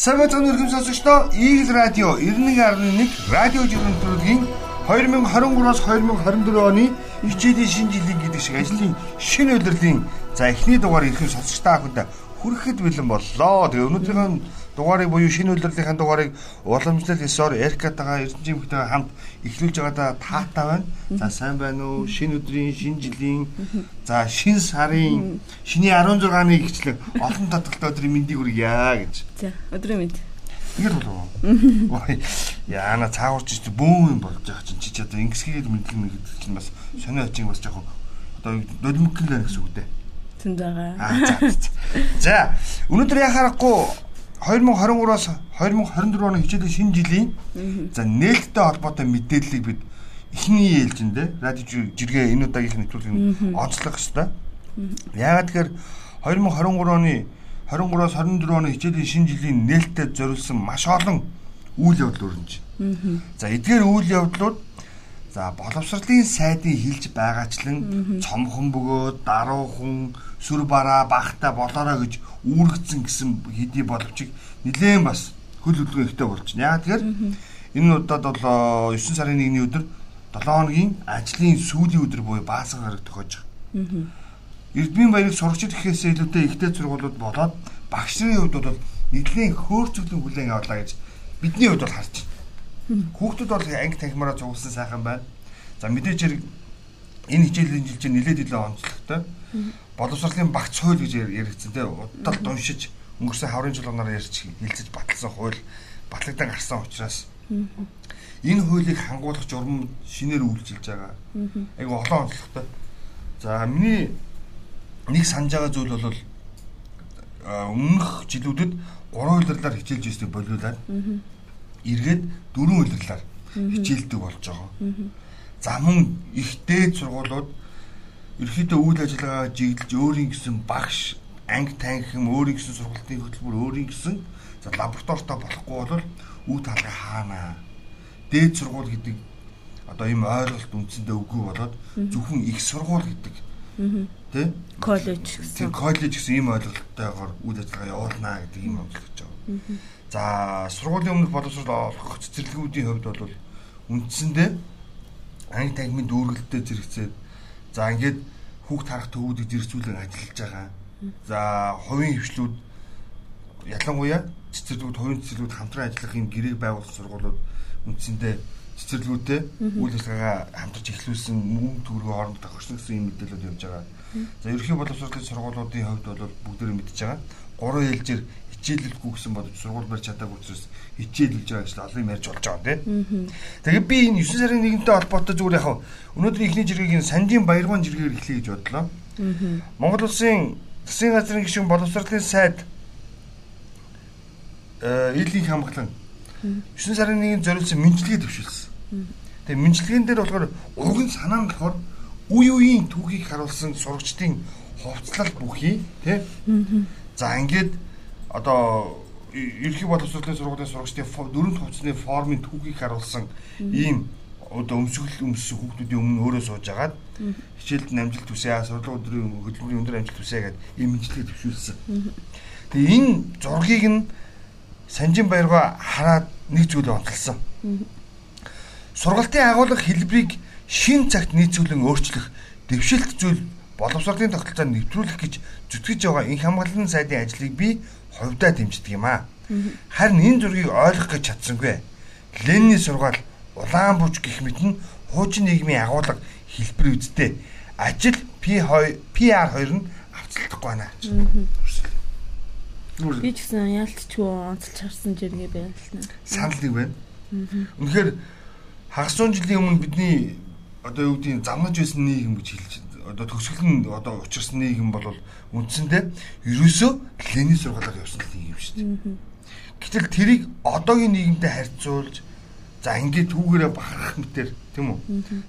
Сарбацхан өргөм сонсогчдоо Eagle Radio 91.1 радио жиргэн төрөлгийн 2023-аас 2024 оны хичээлийн шинэ жилийн гэдэг шиг ажлын шинэ удирлын за эхний дугаар ихэм сонсогчдаа хүнд хүрэхэд бэлэн боллоо. Тэгээ өнөөдрийн дугаарыг буюу шинэ үйлдвэрлэлийн дугаарыг уламжлал ёсоор Эркатагаа Эрдэнэжимхтэйгээ хамт эхлүүлж байгаадаа таатай байна. За сайн байна уу? Шинэ өдрийн, шинэ жилийн, за шинэ сарын, шиний 16-ны ихчлэн олон татгалтай өдрийн мэндийг хүргье гэж. За өдрийн мэнд. Ингэж болов уу? Яана цаагуурч чи бөөн юм болж байгаа чинь чи ч одоо ингэсгээд мэдлэг нэг гэдэг чинь бас сонио ачиг бас жоохон одоо нулимгэн л гэсэн үг дээ. Тэнд байгаа. За өнөөдөр яхаарахгүй 2023-аас 2024 оны хичээлийн шинэ жилийн за нээлттэй холбоотой мэдээллийг бид эхний ээлжиндээ радио жиргээ энэ удаагийнх нэвтрүүлгийг онцлох ёстой. Яагаад тэгэхээр 2023 оны 23-аас 24 оны хичээлийн шинэ жилийн нээлттэй зориулсан маш олон үйл явдал өрнөж. За эдгээр үйл явдлууд за боловсролын сайдын хилж байгаачлан цомхон бөгөөд даруухан сүр бараа багтаа болоорой гэж үүрэгцэн гэсэн хэдий боловч нэлээд бас хөл хөдөлгөөн ихтэй болж байна. Яг тэгэхээр энэ удаад бол 9 сарын 1-ний өдөр 7 хоногийн ажлын сүүлийн өдөр буюу баасан гараг тохиож байгаа. Эрдмийн баярыг сурагчид гэхээсээ илүүтэй ихтэй сургуулиуд болоод багш нарын хувьд бол нэлээд хөөрцөглөн хүлээн авлаа гэж бидний хувьд бол харж байна. Хүүхдүүд бол анги танхимаараа зугуулсан сайхан байна. За мэдээж хэрэг энэ хичээлийн жил чинь нэлээд илүү онцлогтой. Боловсролын багц хууль гэж яригдсан те. Удаа уншиж өнгөрсөн хаврын жуулганаар ярьж хилцэж баталсан хууль батлагдсан гарсан учраас. Энэ хуулийг хангуулах журам шинээр үйлчилж байгаа. Айгу олон онцлогтой. За миний нэг санаж байгаа зүйл бол өмнөх жилүүдэд гурван үйлрлэлээр хичээлж ирснийг болиулаад эргээд дөрвөн үйлрлэлээр хичээлдэг болж байгаа. За мөн их дээд сургуулиуд ерөөхдөө үйл ажиллагаа жиглэж өөрийн гэсэн багш анги танхим өөрийн гэсэн сургалтын хөтөлбөр өөрийн гэсэн за лабораторитой болохгүй бол үе талгай хаана. Дээд сургууль гэдэг одоо ийм ойлголт үндсэндээ үгүй болоод зөвхөн их сургууль гэдэг тий? Коллеж гэсэн. коллеж гэсэн ийм ойлголттойгоор үйл ажиллагаа явуулнаа гэдэг ийм онцлогч байгаа. За сургуулийн өмнөх боловсрол олох цэцэрлэгүүдийн хувьд бол үндсэндээ анги танхимын дүүргэлтэд зэрэгцээд За ингээд хүүхд харах төвүүдийг зэрэгцүүлэн ажиллаж байгаа. За хувийн хвшлүүд ялангуяа цэцэрлэгүүд хувийн цэцэрлэгүүд хамтран ажиллах юм гэрээг байгуулсан сургуулиуд үндсэндээ цэцэрлэгүүдтэй үйл ажиллагаа хамтарч эхлүүлсэн мөнгө төгрөгөө хоорондоо тохирсон гэсэн юм мэдээлэлүүд явж байгаа. За ерөнхий боловсролын сургуулиудын хувьд бол бүгдээрээ мэдж байгаа. Гурван ээлжээр хичээлэлгүй гэсэн бодож сургууль барьж чадаагүй учраас хичээлүүлж байгаа гэж олон юм ярьж болж байгаа тийм. Тэгээ би энэ 9 сарын 1-ний холбоотой зүгээр яг өнөөдрийн эхний жиргэгийг Сандийн баяргуун жиргээр эхлэе гэж бодлоо. Монгол улсын засгийн газрын гишүүн боловсролын сайд э элийн хамгаалан 9 сарын 1-ний зориулсан мэдлэгээ төвшүүлсэн. Тэгээ мэдлэгэн дээр болохоор урган санаа нь болохоор үе үеийн түүхийг харуулсан сурагчдын хувцлал бүхий тий. За ингээд одоо ерхий боловсролын сургуулийн сурагчдын дөрөв хувцсны формын түүхийг харуулсан ийм одоо өмсгөл өмссөн хүүхдүүдийн өмнө өөрөө сууж агаад хичээлд амжилт хүсээ, сургууль өдрийн хөтөлбөрийн өндөр амжилт хүсээ гэдэг ийм мэдлэгийг төвшүүлсэн. Тэгээ энэ зургийг нь Санжин баяргаа хараад нэг зүйлээ онцолсон. Сургалтын агуулга хэлбэрийг шин цагт нийцүүлэн өөрчлөх дэвшилт зүйл боловсролын тогтолцоонд нэвтрүүлэх гэж зүтгэж байгаа энэ хамгаалалтын сайдын ажлыг би хувьдаа дэмждэг юм аа. Харин энэ зургийг ойлгох гэж чадсангүй. Ленний сургаал Улаанбууч гих мэт нь хуучин нийгмийн агуулга хэлбэр үсттэй. Ажил P2 PR2 нь авцалдахгүй байна. Би ч гэсэн яалтчгүй онцолж харсан жиргээ байна л нэ. Санал нэг байна. Үнэхээр хагас 100 жилийн өмнө бидний одоо юу гэдгийг замнаж байсан нийгэм гэж хэлж одоо төгсгөл нь одоо учирсан нийгэм бол үндсэндээ ерөөсөө Ленин сургуулаар явсан нийгэм шүү дээ. Гэтэл тэрийг одоогийн нийгэмтэй харьцуулж за ингээд түүгээрээ бахарах мэтэр тийм үү?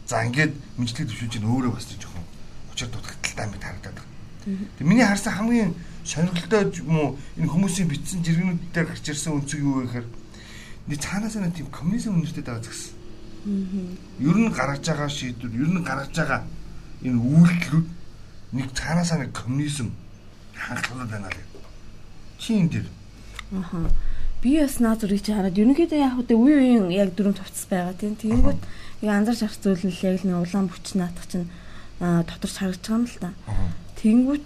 За ингээд мэдлэг төвшүүлж чинь өөрөө бас жоохон учир дутагдaltaй мэт харагдаад байна. Тэг миний харсан хамгийн сонирхолтой юм уу энэ хүмүүсийн бичсэн жиргэнүүд дээр гарч ирсэн өнцөг юу вэ гэхээр нэг цаанаасаа нэг тийм коммунизм үнэртэй байгаа гэсэн. Ер нь гаргаж байгаа шийдвэр, ер нь гаргаж байгаа энэ үйлдэлүүд нэг цаанаасаа нэг коммунизм хангалттай байна л. Чи энэ дэр. Аха. би бас наа зургийг чи хараад ерөнхийдөө яг үдэ үе үеийн яг дөрөв товцс байгаа тийм. Тэгэнгүүт яг анзаарч харах зүйл нь яг нэг улаан бүч наатах чинь доторч харагдаж байгаа юм л та. Тэгэнгүүт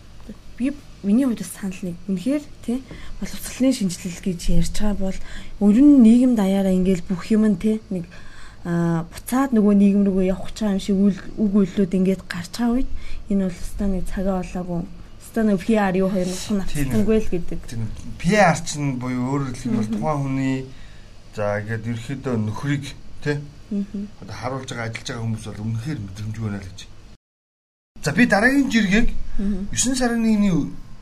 би миний хувьд санал нэг үнэхээр тий боловсролын шинжилэл гэж ярьж байгаа бол өрн нийгэм даяараа ингээл бүх юм нь тий нэг буцаад нөгөө нийгэм рүүгээ явах байгаа юм шиг үг үйлдэлүүд ингээд гарч байгаа үед энэ бол өстой нэг цагаа болоогүй өстой нэг PR юу хоёр нутг навцсангүй л гэдэг. PR чинь буюу өөрөөр хэлбэл тухайн хүний за ингээд ерөөхдөө нөхрийг тий одоо харуулж байгаа ажиллаж байгаа хүмүүс бол үнэхээр мэдрэмжгүй байна л гэж. За би дараагийн жиргэг 9 сарын 1-ний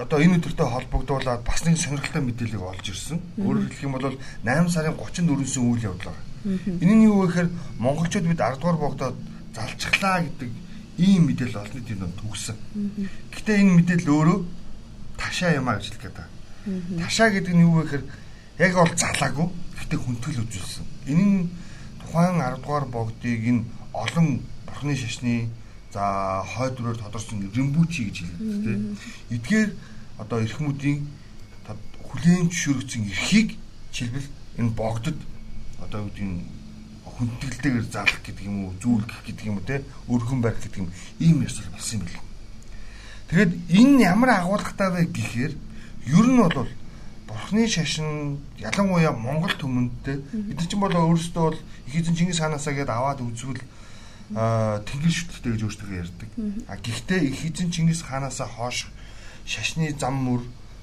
одоо энэ өдөртөө холбогдуулаад бас нэг сонирхолтой мэдээлэл олж ирсэн. Өөрөөр хэлэх юм бол 8 сарын 34-өөс үйл явдал байгаа. Энэ нь юу вэ гэхээр монголчууд бид 10 дугаар богдоод залчглаа гэдэг ийм мэдээлэл олон нийтийн донд төгссөн. Гэхдээ энэ мэдээлэл өөрөө ташаа юм а гэж хэлэх гэдэг. Ташаа гэдэг нь юу вэ гэхээр яг бол залаагүй гэхдээ хүндэтгэл үзүүлсэн. Энэ нь тухайн 10 дугаар богдыг энэ олон бурхны шашны за хойд рүү тодорсон римбучи гэж хэлдэг тийм. Эдгээр одоо эрхмүүдийн хүлээн зөвшөөрөгдсөн эрхийг жишээлбэл энэ богдод одоо юу гэдэг хүндэтгэлтэйгээр залах гэдэг юм уу зүүлгэх гэдэг юм уу те өргөн барих гэдэг юм ийм ёсол болсон юм бэл. Тэгэд энэ ямар агуулгатай вэ гэхээр ер нь бол бурхны шашин ялангуяа Монгол төмөндтэй бид нар ч бол өөрсдөө бол их эзэн Чингис хаанасаа гээд аваад үзвэл тэнгэр шүтэлтэй гэж өөрсдөө ярьдаг. А гэхдээ их эзэн Чингис хаанасаа хойш шашны зам мөр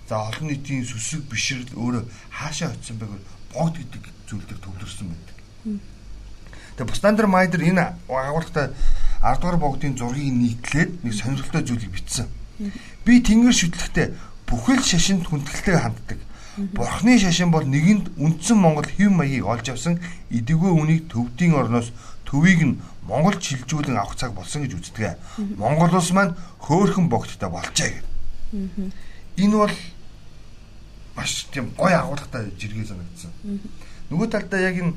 за олон нийтийн сүсэг бишрэл өөрөө хаашаа очисон байг богд гэдэг зүйл дээр төвлөрсөн байдаг. Тэгээ Бустандер Майдер энэ агуулгатай 10 дугаар богдын зургийг нийтлээд нэг сонирхолтой зүйлийг бичсэн. Би тэнгэр шүтлэгтээ бүхэл шашинд хүндэтгэлтэй ханддаг. Бурхны шашин бол нэгэнд үндсэн Монгол хэв маягийг олж авсан идэвгүй үнийг төвдийн орноос төвийг нь Монгол чилжүүлэн авах цаг болсон гэж үздэг. Монгол улс маань хөөхөн богдтой болжээ гэдэг. Энэ бол маш тийм гой агуулгатай жиргээ санагдсан. Нөгөө талдаа яг энэ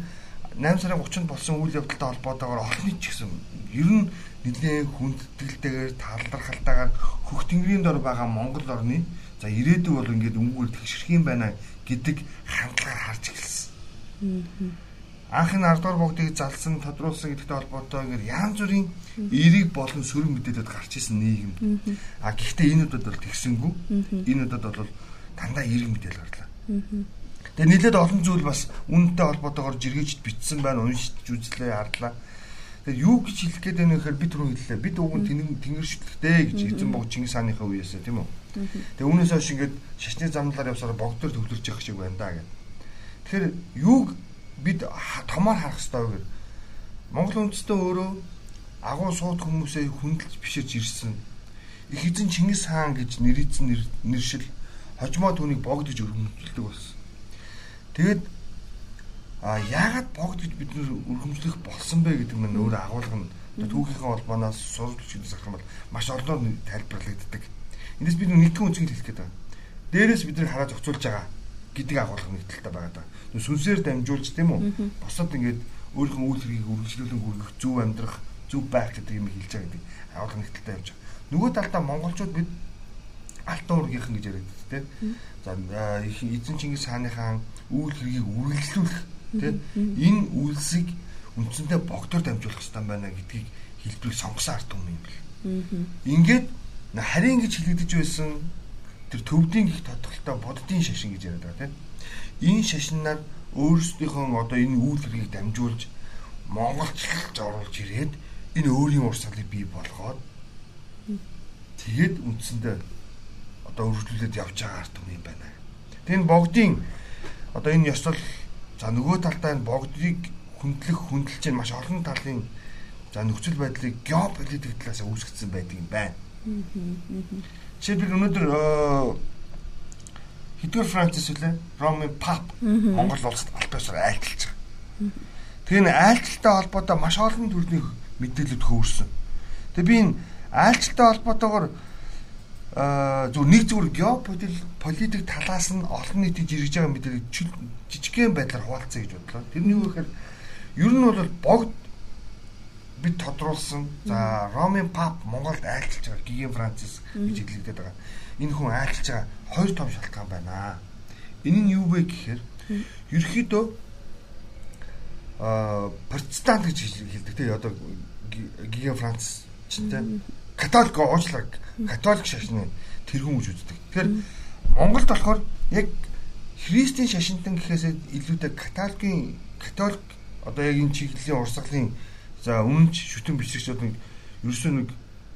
8 сарын 30-нд болсон үйл явдалтай холбоотойгоор олон нийт ч гэсэн ер нь нэлээд хүндэтгэлтэйгээр талархалтайгаар хөх тэнгэрийн дор байгаа Монгол орны за ирээдүй бол ингээд өнгөөр тэгшэрх юм байна гэдэг хандлагаар харж эхэлсэн. 10 дугаар богдыг залсан, тодруулсан гэдэгтэй холбоотой ингээд янз бүрийн эерэг болон сөрөг мэдээлэлд гарч исэн нийгэм. А гэхдээ энэ удаад бол тэгсэнгүй. Энэ удаад бол дандаа эерэг мэдээлэл гарлаа. Тэгээ нэлээд олон зүйл бас үнэтэй холбоотойгоор жиргээжд бичсэн байна, уншиж үзлээ, харлаа. Тэгээд юу гэж хэлэх гээд байна гэхээр бид түрүү хэллээ. Бид уг нь тэнгэр шүтлэгтэй гэж эзэн бог Чингис хааныхаа үеэсээ тийм үү. Тэгээ үүнээс хойш ингээд шашны замналаар явсараа богдоор төвлөрч явах шиг байна да гэх. Тэгэхээр юуг бид томоор харах хэрэгтэй вэ? Монгол үндэстэн өөрөө агуу сууд хүмүүсээ хүндэлж биширж ирсэн. Их эзэн Чингис хаан гэж нэрийдсэн нэршил хожмоо түүнийг богд гэж өргөмжлөдөг болсон. Тэгэд а яагаад богд гэж бид нэр өргөмжлөх болсон бэ гэдэг нь өөр агуулга нь түүхийнхээ холбооноос сурвалж гэдээс ахсан бол маш олноор тайлбарлагддаг. Эндээс бид нэгтгэн үнцгийг хэлэх гээд байна. Дээрээс бидний хараа зохицуулж байгаа гэдэг агуулга нэг талтай байгаа даа. Сүнсээр дамжуулж тийм үү? Босод ингээд өөрийнхөө үйл хэргийг үргэлжлүүлэн хүргэх зөв амьдрах, зөв байх гэдэг юм хэлж байгаа гэдэг агуулга нэг талтай явж байгаа. Нөгөө талдаа монголчууд бид алтан уургийнхан гэж яриад тийм. За их эзэн Чингис хааны хаан үйл хэргийг үргэлжлүүлэх тийм энэ үйлсийг үндсэндээ богдоор дамжуулах хэрэгтэй байна гэдгийг хэлбэрийг сонгосон ард түмэн юм бэл. Ингээд харийн гэж хэлэгдэж байсан тэр төвдийн гих тодголтой боддын шашин гэж яриад байгаа тийм. Энэ шашинаар өөрсдийнхөө одоо энэ үйл хэргийг дамжуулж монголчлж оруулж ирээд энэ өөрийн урсгалыг бий болгоод тэгээд үндсэндээ одоо өргөжлүүлээд явж байгаа ард түмэн байна. Тэгээд богдын одоо энэ ёслол за нөгөө талдаа энэ богдыг хүндлэх хүндэлж чинь маш олон талын за нөхцөл байдлыг геополитик талаас үүсгэсэн байдаг юм байна. Жишээлбэл өнөөдөр Хэдгээр Францис үлээ Роми пап Монгол улсад альбасаар айлталж байгаа. Тэгээ н айлталтай холбоотой маш олон төрлийн мэдээлэлд хөвөрсөн. Тэгээ би энэ айлталтай холбоотойгоор зөв нэг зүгээр геополитик талаас нь олон нийтийн жиргэж байгаа мэдээлэл жижигхэн байдлаар хуваалцъя гэж бодлоо. Тэрний юу гэхээр ер нь бол богд бид тодруулсан за Ромын пап Монголд айлчилж байгаа Гиген Францис гэж хэлэгдэт байгаа. Энэ хүн айлчилж байгаа хоёр том шалтгаан байна. Энэ нь юу вэ гэхээр Ерөнхийдөө а протестант гэж хэлдэг те одоо гига Франц ч те католик уучлаа католик шашны тэргүүн гэж үздэг. Тэгэхээр Монголд болохоор яг христийн шашинтан гэхээс илүүтэй католикийн католик одоо яг энэ чиглэлийн урсгалын за өмнөж шүтэн бичигчдүүд нэг ерөөсөө нэг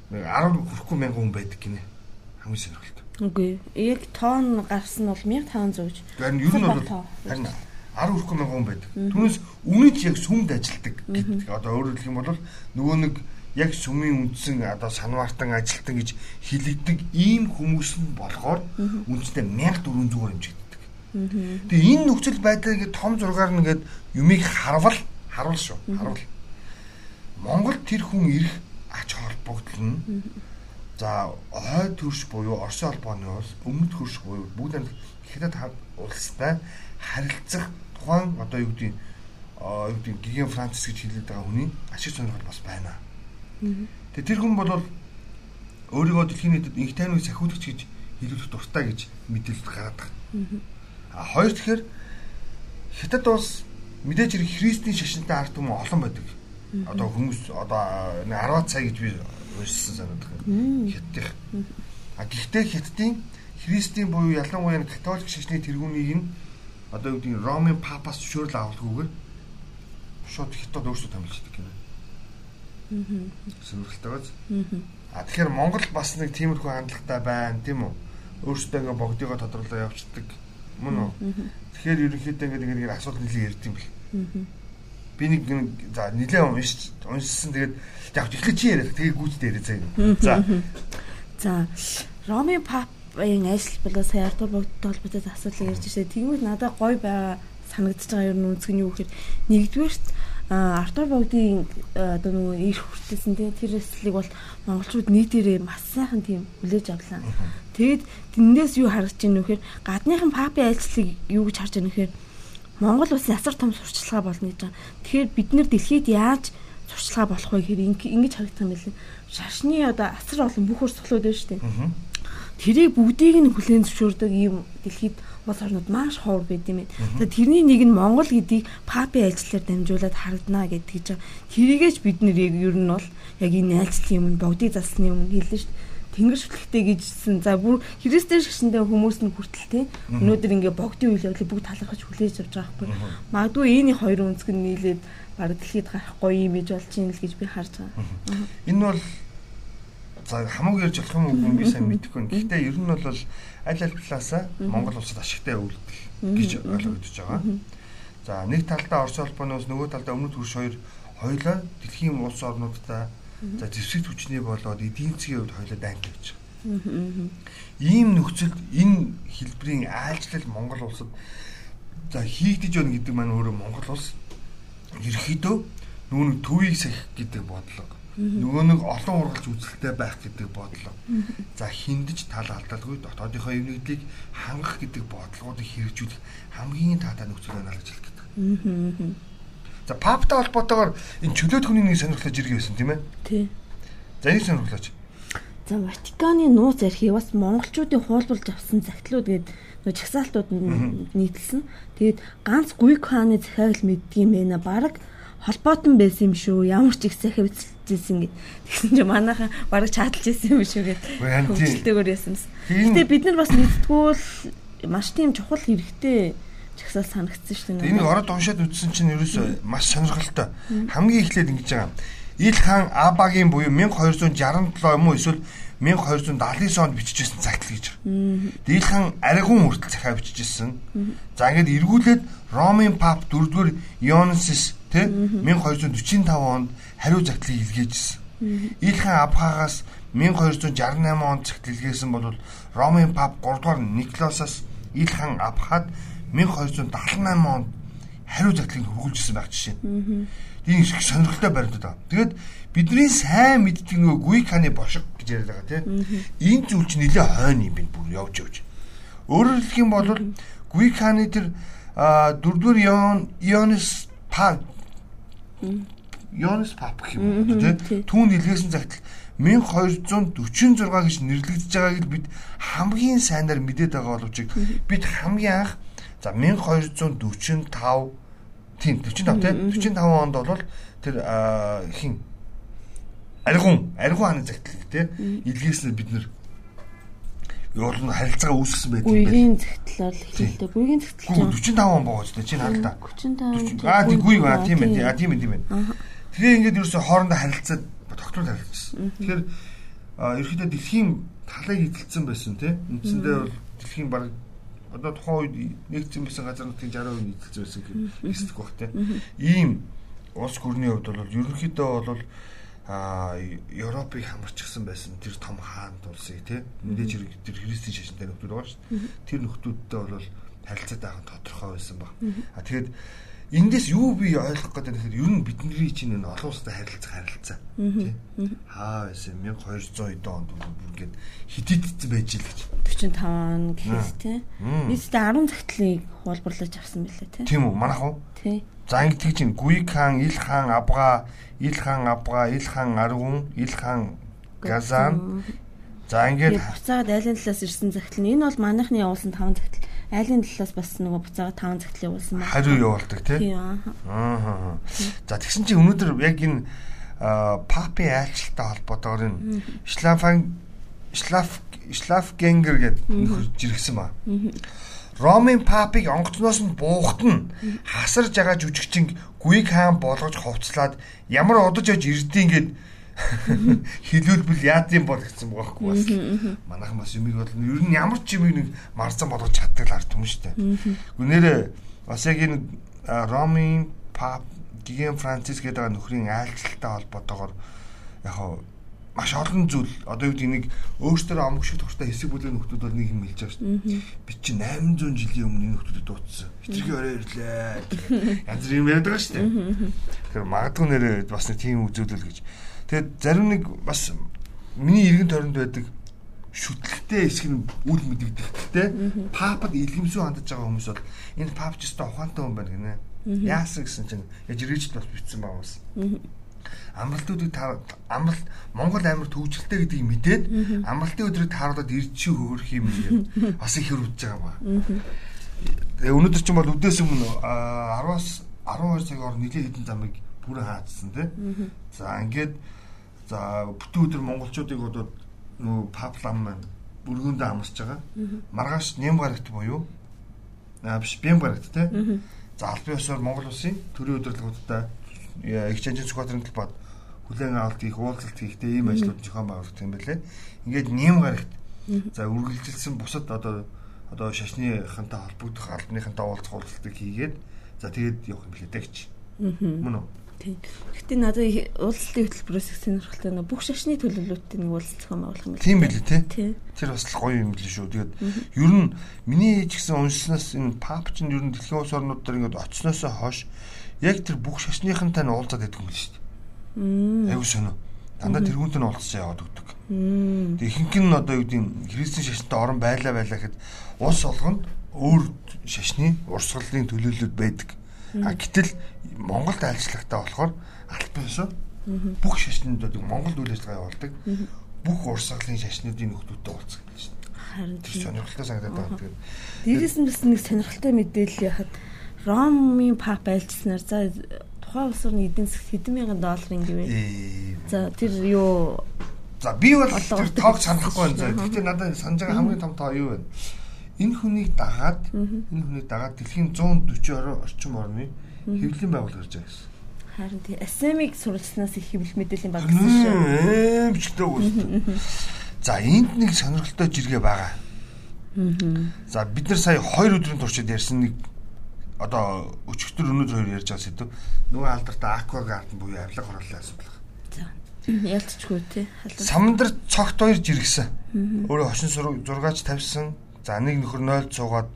10 хүрэхгүй мянган хүн байдаг гинэ. Хамгийн сонирхолтой. Үгүй. Яг тоон гарсан нь бол 1500 гэж. Харин ер нь бол харин 10 хүрэхгүй мянган хүн байдаг. Түүнээс үнэж яг сүмд ажилдаг гэдэг. Одоо өөрөөр хэлэх юм бол нөгөө нэг яг сүмийн үндсэн одоо санваартан ажилтан гэж хилэгдэг ийм хүмүүс нь болохоор үндсэндээ 1400-аар хэмжигддэг. Тэгээ энэ нөхцөл байдлыг том зургаар нэгээд юмыг харвал харуул шүү. Харуул. Монголд тэр хүн ирэх ач холбогдол нь за хойд төрш буюу Оросын холбооны улс өмнөд хөрш буюу бүгд хятад улстай харилцах тухайн одоо юу гэдэг юу гэдэг гиген Францис гэж хэлээд байгаа хүний ашиг сонирхол бас байна. Тэгээ тэр хүн бол өөрийгөө дэлхийн нийтэд инх тайныг сахиулагч гэж хэлүүлэх дуртай гэж мэдээлэл гаргадаг. А хоёр тэгэхээр хятад улс мэдээж хэрэг христийн шашинтай ард түмэн олон байдаг. Одоо хүмүүс одоо 10 цаг гэж би уншсан санагдах. Хятадх. А гэхдээ хятадын христийн буюу ялангуяа католик шашны тэргүүнийг нь одоо юу гэдэг Ромын папаас зөвшөөрөл авалгүйгээр шууд хятад өөрсдөө томилждаг юм. Биз? А тэгэхээр Монгол бас нэг тиймэрхүү хандлагатай байна, тийм үү? Өөрсдөө ингээ богдыгоо тодруулаад явцдаг. Мөн үү? Тэгэхээр ерөнхийдөө ингээ нэг асуулт нэлийн ярьд юм бэл. Би нэг за нилээ уншиж уншсан тэгээд яг ихлэ чи яриад тэгээ гүйцтэй яриа заа. За. За. Роми папын ажил болоо сая Артур богдтой холбоотой асуудал ярьж ирсэн. Тэгмээд надад гой байгаа санагдчихж байгаа юм үнцг нь юу гэхээр нэгдүгээрт Артур богдын одоо нөгөө ирэх хүртэлсэн тий тэр эслийг бол монголчууд нийтээрээ маш сайхан тийм хүлээж авлаа. Тэгэд тэндээс юу байна вэ гэхээр гадныхан папи айлчлалыг юу гэж харж байна гэхээр Монгол улсын асар том сурчлагаа болно гэж байгаа. Тэгэхээр бид нэр дэлхийд яаж сурчлагаа болох вэ гэхээр ингэж харагдах юм билээ. Шашны одоо асар олон бүх урсгалууд байна шүү дээ. Тэрийг бүгдийг нь хүлээн зөвшөөрдөг ийм дэлхийд улс орнууд маш ховор байд юм байна. Тэгээд тэрний нэг нь Монгол гэдгийг папи айлчлалаар дамжуулаад харагдана гэдэг гэж байгаа. Тэрийгэж бид нэр яг ер нь бол яг энэ айлчлалын өмнө богдыг засны өмнө хэлсэн шүү дээ тэнгэр шүтлэгтэй гэжсэн. За бүр христээр шашинтай хүмүүс нь хүртэл те өнөөдөр ингээ богдын үйл явдлыг бүгд талархаж хүлээж авч байгаа байхгүй. Магадгүй энэ хоёр өнцг нь нийлээд баг дэлхийд гарахгүй юм иж болж юм л гэж би харж байгаа. Энэ бол за хамаагүй ярьж болох юм уу? Би сайн мэдэхгүй. Гэхдээ ер нь бол аль аль талаасаа Монгол улсад ашигтай үйлдэл гэж ойлгогдож байгаа. За нэг талдаа Орос улбаноос нөгөө талдаа өмнөд хөрш хоёр хоёлаа дэлхийн улс орнуудтай за зэвсэг хүчний болоод эдийн засгийн хувьд хоёлаа дайнтай гэж байгаа. Ийм нөхцөлд энэ хэлбэрийн айлчлал Монгол улсад за хийгдэж байна гэдэг маань өөрөө Монгол улс ерөөхдөө нүүн төвийг сахих гэдэг бодлого нөгөө нэг олон ургалж үзэлтэй байх гэдэг бодлого. За хиндэж тал алдалгүй дотоодынхоо юмнуудыг хангах гэдэг бодлогоодыг хэрэгжүүлэх хамгийн таатай нөхцөл байна гэж хэлдэг. За паптай холбоотойгоор энэ чөлөөт хүний нэг сонирхлож иргэн байсан тийм ээ. Тий. За энэ сонирхлож. За Ватиканы нууц архиваас монголчуудын хуулбарлаж авсан загтлууд гээд нөө чагсаалтууд нийтэлсэн. Тэгээд ганц Гүйк хааны захиаг л мэддгийм байна. Бараг холбоотон байсан юм шүү. Ямар ч их захиав хэлжсэн гэд. Тэгсэн чинь манайхан бараг чаталж ирсэн юм шүү гэд. Хөвчлөлтэйгээр ясанс. Гэтэ бид нар бас мэдтгүүл маш тийм чухал хэрэгтэй чагсаал санагдсан шүү дээ. Энийг ороод уншаад үзсэн чинь ерөөсөө маш сонирхолтой. Хамгийн эхлээд ингэж байгаа. Ил хаан Абагийн буюу 1267 юм уу эсвэл 1279 онд бичижсэн цагтл гэж байна. Хаан Аригун хүртэл захиа бичижсэн. За ингээд эргүүлээд Ромын пап 4-р Ионсис Тэ 1245 онд хариу загтлыг илгээжсэн. Илхэн Абхагаас 1268 онд цагт илгээсэн бол Ромын пап 3 дугаар Николосоос Илхэн Абхад 1278 онд хариу загтлыг хөргүүлжсэн байх жишээ. Энэ их сонирхолтой баримтад байна. Тэгээд бидний сайн мэддэг нөгөө Гуйканы бошиг гэж яриад байгаа тийм. Энэ зүйл чинь нэлээ хойно юм байна бүр явж явж. Өөрөөр хэлэх юм бол Гуйканы тэр дөрөвдүгээр Ион Ионс па Йонес пап гэх юм уу тийм түүнд илгээсэн загтал 1246 гэж нэрлэгдэж байгааг бид хамгийн сайнаар мэдээд байгаа боловч бид хамгийн анх За 1245 тийм. 45 тийм 45 онд бол тэр хин Аргун, Аргун хааны загтлыг тийм илгээснээр бид нэр юу нь харилцаа үүсгэсэн байдаг юм байна. Гүйгийн загтал бол хэлдэг. Гүйгийн загтал 45 он богоо ч тийм харал та. 35. Аа тийм гүйг аа тийм ээ. Аа тийм ээ тийм ээ. Тэгэхээр ингээд ерөөсө хоорондоо харилцаад тогтмол харилцсан. Тэгэхээр ерөөхдөө дэлхийн талыг эзэлсэн байсан тийм. Үндсэндээ бол дэлхийн баг одоо тухайн үед нэгдсэн байсан газар нутгийн 60% эзэлсэн байсан гэх хэсэг баг тийм. Ийм улс гүрний хувьд бол ерөнхийдөө бол а Европыг хамарчихсан байсан тэр том хаан тулсыг тий? Мэдээж тэр христийн шашинтай нөхдүүд байгаа шүү дээ. Тэр нөхдүүдтэй бол харилцаа даах тодорхой байсан баг. А тэгэхэд эндээс юу би ойлгох гэдэг нь ер нь бидний чинь энэ олон улстай харилцах харилцаа тий? Хаа байсан 1200 онд ингээд хитэдсэн байж л гэж. 45 он гэхээс тий? Нийтдээ 10 цагтлыг хуулбарлаж авсан байлээ тий? Тийм үү? Манайх уу тий. За ингээд чинь Гуй хаан Ил хаан Абга Ил хаан Абга Ил хаан Аргун Ил хаан Газан. За ингээд буцаад айлын талаас ирсэн цагтл нь. Энэ бол манайхны явуулсан 5 цагтл айлын талаас бас нөгөө буцаага 5 цагтлыг явуулсан байна. Хариу явуулдаг тий. Аа. За тэгсэн чинь өнөөдөр яг энэ папи айлчлалтай холбоотойгоор энэ Шлафан Шлаф Шлафгенгер гэдэг нөхөр жиргсэн ба. Ромын папыг онгоцноос нь буухтан хасарж байгаа жүжигчин Гүйг хаан болгож ховцлаад ямар удаж аж ирдیں۔ гэд хилүүлбэл яад юм бол гэсэн байгаа хгүй бас. Манайхан бас юмыг бол ер нь ямар ч юмыг нэг марцсан болгож чаддаг л ард юм шүү дээ. Гүнээрээ бас яг энэ Ромын пап Гиген Францис гэдэг нөхрийн айлчлалтай холбоотойгоор яг маш олон зүйл одоо юу гэдэг нэг өөртөө амг шиг тогттой хэсэг бүлээн нөхдүүд бол нэг юм хэлж байгаа шүү дээ. Би чи 800 жилийн өмнө нөхдүүдэд дуудсан. Хитрхи орой ирлээ. Янз бүр юм яриад байгаа шүү дээ. Тэгэхээр магадгүй нэрээ бас нэг тийм үзүүлэл гэж. Тэгээд зарим нэг бас миний эргэн тойронд байдаг шүтлэгтэй хэсэг нь үл мэдэгдэхтэй папад илгэмсүү хандаж байгаа хүмүүс бол энэ пап ч өстой ухаантай хүн байна гинэ. Яасан гэсэн чинь яж рэж бас битсэн байгаа хүмүүс. Амралтуудыг амралт Монгол амир төвжөлтэй гэдгийг мэдээд амралтын өдрийг тааруулаад ирж чи хөөрөх юм гээд бас их хөрвж байгаа ба. Тэгээ өнөөдөр чинь бол үдээс өмнө 10-аас 12 цагаар нэлийн хэдэн замыг бүрэн хаацсан тий. За ингээд За бүтэн өдөр монголчуудыг одоо нөө паплам маань бүргөндөө амсаж байгаа. Маргааш нэм гарагт буюу аа биш бэм гарагт те. За албан ёсоор Монгол улсын төрийн удирдлагуудтай чанжин цогцолтын талбайд хүлээн авалт хийх, уулзалт хийхдээ ийм ажлууд зохион байгуулагдсан юм байлээ. Ингээд нэм гарагт за үргэлжилсэн бусад одоо одоо шашныхантай холбогдох албаныхантай уулзах уулзалтыг хийгээд за тэгээд явах юм билээ дэгч. Мөн үү? Тийм. Гэтэ надад уулзлын хөтөлбөрөөс их сонирхолтой нөө бүх шашны төлөвлөлтөд нэг уулзах зохион байгуулах юм байна. Тийм билээ тий. Тэр бас л гоё юм билээ шүү. Тэгээд ер нь миний ч гэсэн уншснаас энэ пап ч ер нь дэлхийн улс орнууд дээр ингээд очсноос хойш яг тэр бүх шашныхантай нь уулзаад байдаг юм шүү дээ. Аюу сонио. Дандаа тэргүүнтэй нь уулзаж яваад өгдөг. Тэг ихэнх нь одоо юу гэдэг христийн шашинтай орон байлаа байлаа гэхэд улс олгонд өөр шашны урсгалын төлөөлөлд байдаг. А гэтэл Монголд ажиллахтаа болохоор албан ёсоо бүх шашнуудыг Монголд үйл ажиллагаа явуулдаг. Бүх урсгалын шашнуудын уулзах гэж байна. Харин тийм сонирхолтой санагдаад. Тэгээд дээрээс нь бас нэг сонирхолтой мэдээлэл яхад Ромын пап айлчснаар за тухайн улс орны эдийн засаг хэдэн мянган долларын гэвэ. За тэр юу За би бол тэр тоог санахгүй байна. Гэхдээ надад санаж байгаа хамгийн том тоо юу вэ? Энэ хүнийг дагаад энэ хүнийг дагаад дэлхийн 140 орчим орны хэвлэлийн байгууллага ирж байгаа гэсэн. Харин тий асемиг суралцсанаас их хэвлэл мэдээллийн баг гэсэн шүү. Эмчтэй үгүй. За энд нэг сонирхолтой жиргээ байгаа. За бид нар сая 2 өдрийн туршид ярьсан нэг одоо өчигдөр өнөөдөр хоёр ярьж байгаа сэдв. Нөгөө алдартай аква гарден буюу авилга хорлолын асуудал. За ялцчгүй тий. Самдар цогт хоёр жиргсэн. Өөрөө хошин зургаач тавьсан. За нэг нөхөр 0 цуугаад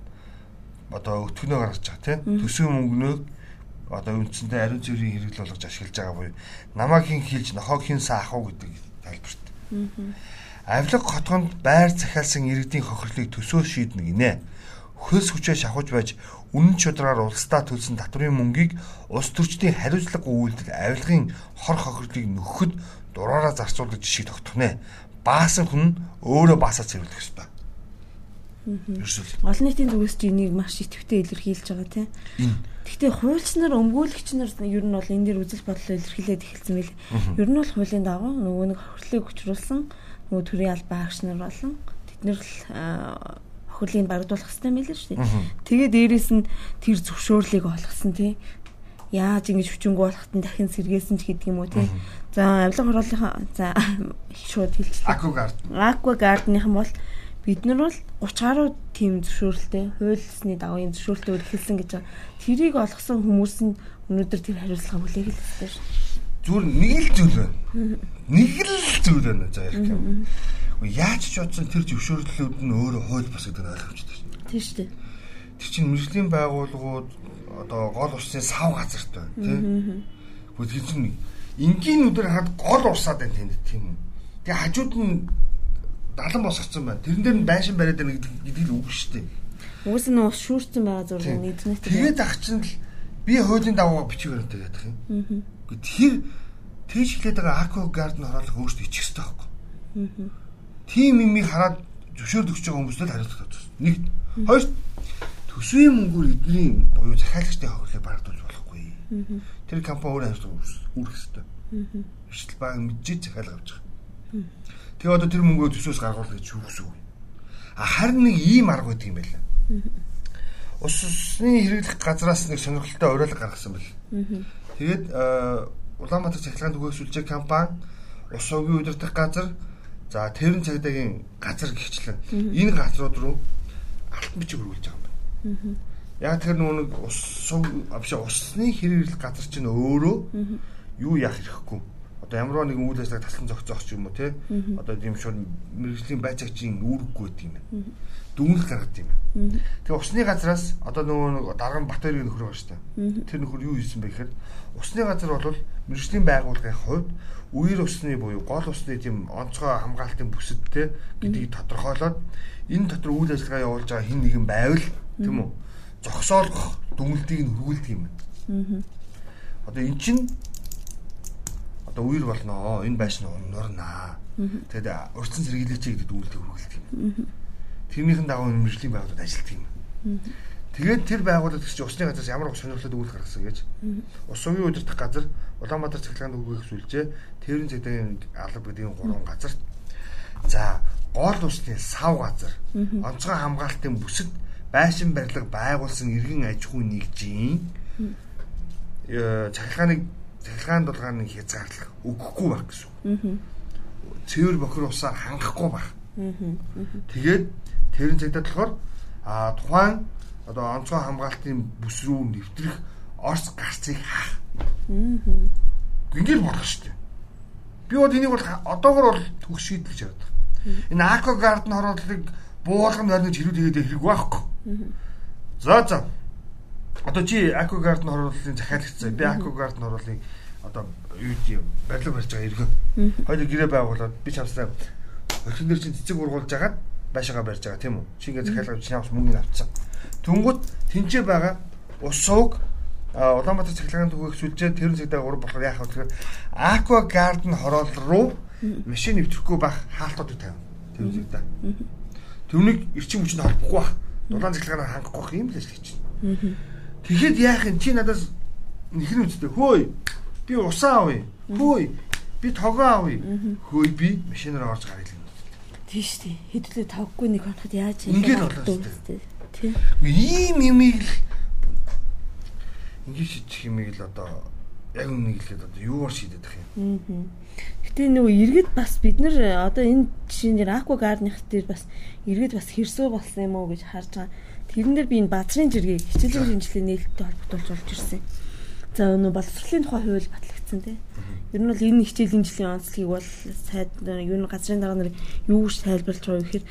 одоо өтгөнөө гаргаж байгаа тий. Төсөө мөнгнөө одоо үндсэндээ ариун цэврийн хэрэгэл болгож ашиглаж байгаа буюу намайг хин хилж нохоог хин саах уу гэдэг тайлбарт. Авилга хотгонд байр захиалсан иргэдийн хохирлыг төсөө шийднэ гинэ. Хөлс хүчээ шахаж байж үнэн чудраар улсдаа төлсөн татврын мөнгийг улс төрчдийн хариуцлага үйлдэл авилгын хор хохирлыг нөхөд дураараа зарцуулдаг жишийг тогтох нэ. Баасан хүн өөрөө баасаа цэвэрлэх ёстой. Олон нийтийн зүгээс ч энийг маш идэвхтэй илэрхийлж байгаа тийм. Гэхдээ хуульч нар, өмгөөлөгч нар ер нь бол энэ дээр үзэл бодлоо илэрхийлээд эхэлсэн байл. Ер нь бол хуулийн дагуу нөгөө нэг хохирлыг хүчрүүлсэн нөгөө төрийн албан хаагч нар болон тэд нар л хохирлыг багдуулах хэрэгтэй мэлээ шүү дээ. Тэгээ дээрэс нь тэр зөвшөөрлийг олгосон тийм яаж ингэж хүчингүү болоход нь дахин сэргээсэн ч гэдэг юм уу тий. За авилга хорооллынхаа за шууд хэлчихлээ. Aqua Garden. Aqua Garden-ийнхан бол бид нар бол 30 гаруй тим зөвшөөрлөлтэй хуулисны дагуу юм зөвшөөрлөлтөөр эхэлсэн гэж байгаа. Тэрийг олгосон хүмүүс нь өнөөдөр тэр хариуцлага бүлээх л хэвээр шүү. Зүгээр нэг л зүйл байна. Нэг л зүйл байна за ярих юм. Яаж ч бодсон тэр зөвшөөрлөлүүд нь өөрөө хууль бас гэдэг нь ойлгомжтой шүү. Тийм шүү дээ. Тэр чинь мэрэгжлийн байгууллагууд одоо гол усны сав газартай тийм. Гэхдээ чинь энгийн өдөр хад гол усаад байна тэнд тийм үү. Тэгээ хажууд нь далан босгоцсон байна. Тэрэн дээр нь байшин бариад байна гэдэг л үг шүү дээ. Уус нь ус шүүрсэн байгаа зураг нь интернет Тэгээд ах чинь л би хуулийн дагуу бичгээр энэ гэдэг юм. Тэр тэгж хэлээд байгаа Aqua Garden хороолох өөртөө ичих хэрэгтэй байхгүй. Тийм юмыг хараад зөвшөөрөл өгч байгаа хүмүүст л хариулах хэрэгтэй. Нэг хоёр төсвийн мөнгөөр эдний буюу захиалагчдын хохирлыг багдуулж болохгүй. Тэр компани өөрөө хариулах үүрэх хэрэгтэй. Иштэл баг мэджиж захиалга авч байгаа. Тэгээ одоо тэр мөнгөө төсөөс гаргуулах гэж юу гэсэн үг. А харин нэг ийм арга байдаг юм байна. Усны хэрэглэх газраас нэг сонирхолтой оройлог гаргасан бэл. Тэгээд Улаанбаатар цахилгаан түгээсүүлжээ компани ус угийн удирдах газар за тэрэн цагдаагийн газар гихчлэн энэ газрууд руу алтан бичиг хөрвүүлж байгаа юм байна. Яг тэр нэг ус авшаа усны хэрэглэх газар чинь өөрөө юу яах хэрэггүй одоо ямар нэгэн үйл ажиллагааг таслан зохицоох ч юм уу те? Одоо тийм шууд мэрэгжлийн байцаагчийн үүрэггүй гэдэг юм. Байна. Дүнлэх гаргад юм. Байна. Тэгээ усны газраас одоо нөгөө дарга нь Батөрийн нөхөр байгаа шүү дээ. Тэр нөхөр юу хийсэн бэ гэхээр усны газар бол мэрэгжлийн байгууллагын хувьд үер усны буюу гол усны тийм онцгой хамгаалтын бүсэдтэй гэдгийг тодорхойлоод энэ дотор үйл ажиллагаа явуулж байгаа хин нэгэн байвал тийм үү? Зогсоолгох дүнлтийг нь хөргүүлдэг юм. Байна. Одоо эн чинь одоо үер болно энэ байшин унурнаа. Тэгээд урьдчилан сэргийлээч гэдэг үйлдэл хөргөлт юм. Тэрнийхэн дагуу мэржлийн байгууллагад ажилладаг юм. Тэгээд тэр байгууллага гэж усны газраас ямар ус сонирхлоод үйл гаргасан гэж. Ус угийн удирдах газар Улаанбаатар цахилгаан үгээс сүлжээ тэрэн цэгдийн алба гэдгийн гурван газар. За гол усны сав газар онцгой хамгаалтын бүсэд байшин барилга байгуулсан иргэн аж ахуйн нэгжийн цахилгааныг цахилгаан дулгааны хязгаарлах өгөхгүй байх гэсэн үг. Цэвэр бохир усаар хангахгүй байх. Тэгээд тэрэн цэгдэд болохоор а тухайн одоо онцгой хамгаалтын бүс рүү нэвтрэх орц гарцыг хаах. Ингээл болох шүү дээ. Би бол энийг бол одоогор бол төгс шийдэлж яваад байна. Энэ Aqua Garden хорооллыг буулганд барьж хэрэг тэгээд хэрэг байхгүй. За за Одоо чи Aqua Garden хорооллын захиалагчсан. Би Aqua Garden хорооллыг одоо юу юм барилга барьж байгаа иргэн. Хоёул гэрээ байгуулад би чамсаа хөлтөн дээр чинь цэцэг ургуулж агаад байшаага барьж байгаа тийм үү? Чи ингээ захиалга чинь авч мөнгөний авцсан. Түнгүүд тэнцээ байгаа ус сууг Улаанбаатар цахилгаан түгээх сүлжээ тэрэн цэгдээ ураг болохоор яах вэ гэхээр Aqua Garden хороол руу машин нэвтрэхгүй байх хаалтуудыг тавина. Тэрэн цэгдээ. Түүнийг эрчим хүчинд холбохгүй байх. Дулаан цахилгаанаар хангахгүй байх юм л ажил хийж байна. Тэгэхэд яах юм? Чи надаас нэхэр үстэй хөөе би усаа авъя. Хөөе би тогоо авъя. Хөөе би машинаар орж гарыг л тийш тий. Хэдүүлээ тавгүй нэг хоноход яаж ингэж болоо тий. Ийм юмыг л ингэж шийдэх юмыг л одоо яг үнийг хэлээд одоо юугаар шийдэх юм? Гэтэ нөгөө иргэд бас бид нар одоо энэ жишээн дээр Aqua Garden-х дээр бас иргэд бас хэрсүү болсон юм уу гэж харж байгаа. Тэрэн дээр би энэ базрын жиргэг хичээлийн шинжилгээ нээлттэй холбогдуулж орж ирсэн. За өнөө боловсролын тухай хууль батлагдсан тийм. Ер нь бол энэ хичээлийн жилийн онцлогийг бол сайд юу н газрын дарга нар юу гэж тайлбарлаж байгаа вэ гэхээр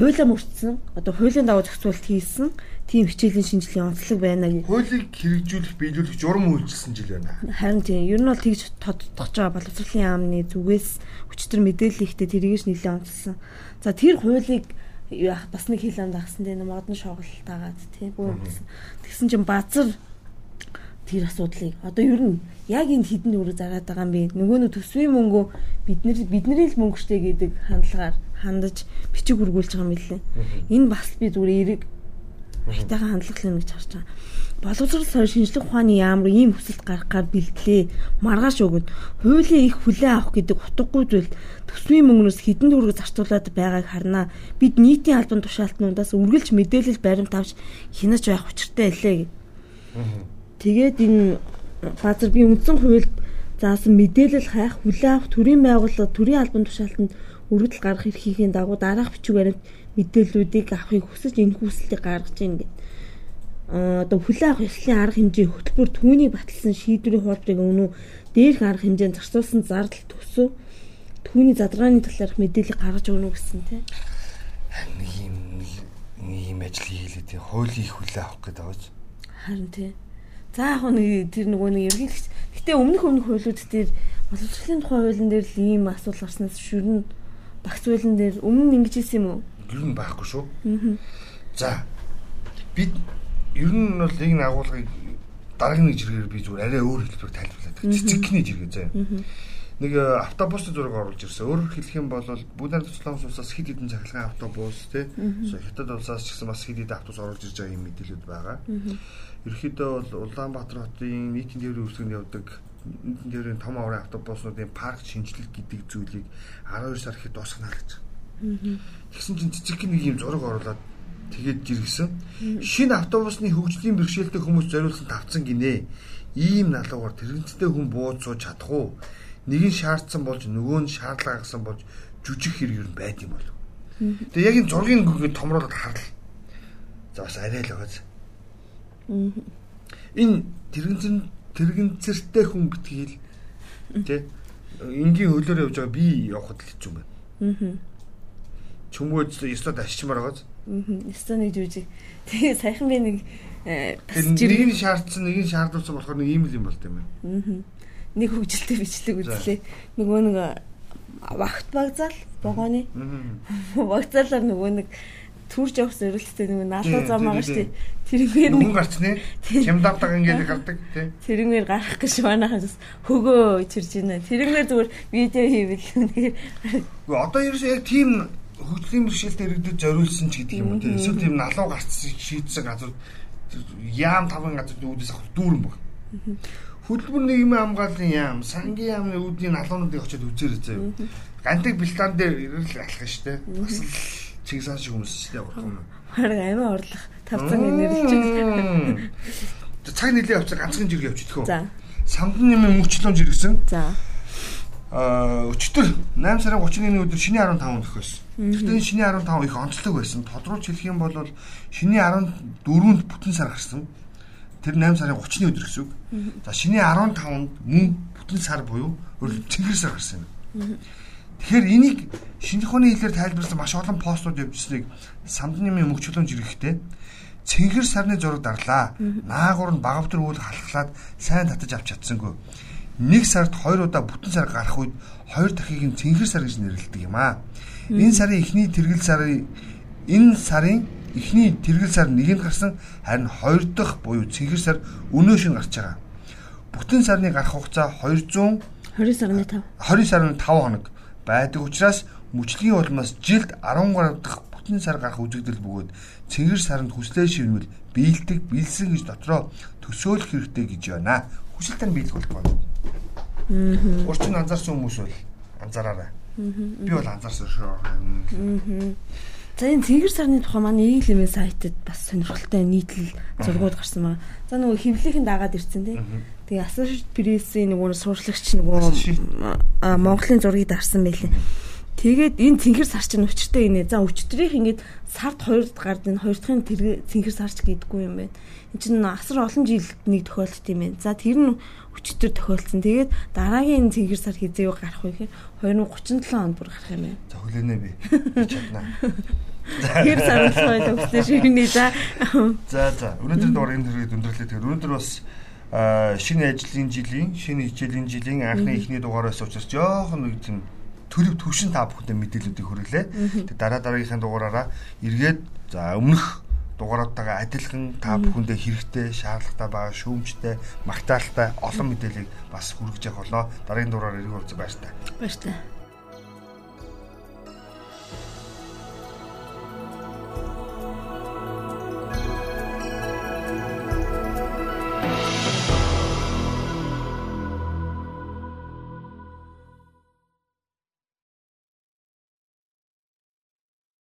хуулиа мөрдсөн одоо хуулийн дагуу зохицуулалт хийсэн тийм хичээлийн шинжилгээ онцлог байна гэж. Хуулийг хэрэгжүүлэх биелүүлэх журам үйлчилсэн жил байна. Харин тийм ер нь бол тэгж тодтогч байгаа боловсролын яамны зүгээс хүчтэр мэдээлэл ихтэй тэргээс нэлээд онцлсан. За тэр хуулийг бас нэг хил ам дагсан тийм модон шоголт дагаад тийм бүү. Тэгсэн чинь базар тэр асуудлыг одоо ер нь яг энд хідэн өрөө зараад байгаа юм би нөгөө нэг төсвийн мөнгөө бид нар бидний л мөнгөштэй гэдэг хандлагаар хандаж бичиг үргүүлж байгаа юм лээ. Энэ бас би зүгээр эрэг хайтайхан хандлага л нэг харж байгаа. Боловсрол сар шинжлэх ухааны яам руу ийм хүсэлт гаргахаар бэлтлээ. Маргааш өгöd хуулийн их хүлээ авах гэдэг утгагүй зүйлд төсвийн мөнгнөөс хідэн төгрөг зарцуулаад байгааг харнаа. Бид нийтийн албан тушаалтнуудаас үргэлж мэдээлэл баримт авч хянаж байх учиртай илээ гэв. Тэгээд энэ базар би үндсэн хуульд заасан мэдээлэл хайх, хүлээ авах төрийн байгууллага төрийн албан тушаалтанд өргөдөл гаргах эрхийнхээ дагуу дараах бичиг баримт мэдээллүүдийг авахыг хүсэж энэ хүслийг гаргаж ийн гэдэг одоо хүлээ авах ёслолын арга хэмжээ хөтөлбөр түүний баталсан шийдвэрийн хуулбарыг өмнө дээрх арга хэмжээнд зарцуулсан зардал төсөв. Түүний задрагааны талаарх мэдээлэл гаргаж өгнө гэсэн тийм нэг юм нэг юм ажил хийлээ тийм хуулийн их хүлээ авах гэдэг байж харин тийм за яг нэг тэр нөгөө нэг ерөнхийдөө гэтээ өмнөх өмнөх хуулиуд дээр боловсролын тухай хуулийн дээр л ийм асуудал гарснаас шүрэн багц хуулийн дээр өмнө ингэж хэлсэн юм уу? Ер нь байхгүй шүү. За бид ер нь бол энэ агуулгыг дараагийн нэг жиргээр би зүгээр арай өөр хэлбэрээр тайлбарлаад байгаа. Цэцэгний жиргээ заяа. Нэг э, автобусны зураг оруулж ирсэн. Өөрөөр хэлэх юм бол Бүлээн Тусланс улсаас хэд хэдэн цахилгаан автобус тий. Хятад улсаас ч гэсэн бас хэд хэдэн автобус оруулж ирж байгаа юм мэдээлэлд байгаа. Ерөнхийдөө бол Улаанбаатар хотын нийтийн тээврийн үйлчлэгэнд явдаг нийтийн тээврийн том аврын автобуснуудын парк шинжилэл гэдэг зүйлийг 12 сар ихэд дуусгах гэж. Тэгсэн чинь цэцэг нэг юм зураг оруулаад тэгээд жиргсэн. Шинэ автобусны хөгжлийн бэрхшээлтэй хүмүүс зориулсан тавцсан гинэ. Ийм налуугаар тэрэгцтэй хүн бууд сууж чадах уу? Нэг нь шаардсан болж нөгөө нь шаардлага гаргасан болж жүжиг хэрэг юм байд юм болов. Тэгээ яг энэ зургийг ингээд томруулаад харлаа. За бас арай л байгааз. Энэ тэрэгцэн тэрэгцэртэй хүн битгийл тий энгийн хөлөөр явж байгаа би явахад л хэцүү байна. Аа. Чүмгөө ёстой ашигчмаар байгааз. Өстө нэг жүжиг. Тэгээ саяхан би нэг нэг нь шаардсан, нэг нь шаардуулсан болохоор нэг ийм л юм болт юм байна. Нэг хөгжилтэй бичлэг үзлээ. Нөгөө нэг вахт багзаал богооны. Багзаалаар нөгөө нэг түрж явах зорилттой нөгөө наалуу зам байгаа шүү дээ. Тэрнгээр нэг гарчны чимдавдаг ингээд гардаг тий. Тэрнгээр гарах гэж манайхаас хөгөө ичирж байна. Тэрнгээр зүгээр видео хийвэл үнэхээр одоо ерөөсөө яг тийм хөгжлийн бэрхшээлтэй иргэдэд зориулсан ч гэдэг юм уу тийм эсвэл тийм налуу гарцсан шийдсэн газар яам таван газар үүдээс авах дүүрэн баг. Хөдөлмөр нийгмийн хамгааллын яам, сангийн яамны үүдний налуунуудыг очиод үзээрэй заяа. Гантик бэлтаан дээр ирэл алах дээ. Бас л чигсаан шиг хүмүүс шүү дээ гурхан. Харин амиа орлох тавцан нэрлэж. Цаг нэлээ явцаа ганцхан жиргээ явчихдаг хөө. За. Самдан нэмийн мөчлөмж иргэсэн. За. Аа өчтөр 8 сарын 31-ний өдөр шиний 15 гэх байсан. Гэхдээ энэ шиний 15 их онцлог байсан. Тодруулж хэлэх юм бол шиний 14-нд бүтэн сар гарсан. Тэр 8 сарын 30-ны өдөр гэсэн үг. За шиний 15-нд мөн бүтэн сар буюу өөрөлд цэнгэр сар гарсан юм. Тэгэхээр энийг шинжлэх ухааны хэлээр тайлбарласан маш олон постууд явуулсныг самдны мөнгөчлөмж ирэхтэй цэнгэр сарны зураг дарлаа. Наагур нь багавтар үйл халахлаад сайн татаж авч чадсангүй нэг сард хоёр удаа бүтэн сар гарах үед хоёр дахийг нь цэнхэр сар гэж нэрлэдэг юм аа. Энэ сарын эхний тэргэл сарын энэ сарын эхний тэргэл сар нэгэнд гарсан харин хоёр дахь буюу цэнхэр сар өнөө шин гарч байгаа. Бүтэн сарны гарах хугацаа 200 20 сарны 5 20 сарны 5 хоног байдаг учраас мөчлөгийн улмаас жилд 13 дахь бүтэн сар гарах үзэгдэл бөгөөд цэнгэр саранд хүслээ шивнвэл биелдэг биелсэн гэж дотроо төсөөлөх хэрэгтэй гэж байна. Хүсэлтээр биелгүүлэх байна. Урчин анзаарсан хүмүүс бол анзаараарай. Би бол анзаарсан шүү. За энэ цэнгэр сарны тухай манай нийгмийн сайтад бас сонирхолтой нийтлэл зургууд гарсан байна. За нөгөө хөвлөхийн дагаад ирсэн тий. Тэгээ Associated Press-ийн нөгөө суурьлагч нөгөө Монголын зургийг дарсан байлээ. Тэгээд энэ цэнхэр сар чинь өчтөртэй инэ. За өчтөрийнх ингээд сард хоёрд гард энэ хоёр дахын цэнхэр сарч гэдэггүй юм байна. Энд чинь асар олон жилд нэг тохиолдсон юм байна. За тэр нь өчтөр тохиолдсон. Тэгээд дараагийн цэнхэр сар хизээ гарах вэ гэхээр 2037 онд бүр гарах юм байна. За хүлээнэ би. Чаднаа. Тэр сард соёл өссөн шигний за. За за. Өнөөдөр дугаар энэ төрөйд өндөрлөө. Тэгэхээр өнөөдөр бас шинэ ажлын жилийн, шинэ хичээлийн жилийн анхны эхний дугаараас учраас жоохон нэг тийм төлөв төвшин та бүхэндээ мэдээлүүдийг хүргэлээ. Тэгээ дараа дараагийнхаа дугаараараа эргээд за өмнөх дугааруудтайгаа адилхан та бүхэндээ хэрэгтэй, шаардлагатай байгаа шүүмжтэй, магтаалтай олон мэдээллийг бас хүргэж явах болоо. Дараагийн дугаараар ирэх уулзсан баяр та. Баяр та.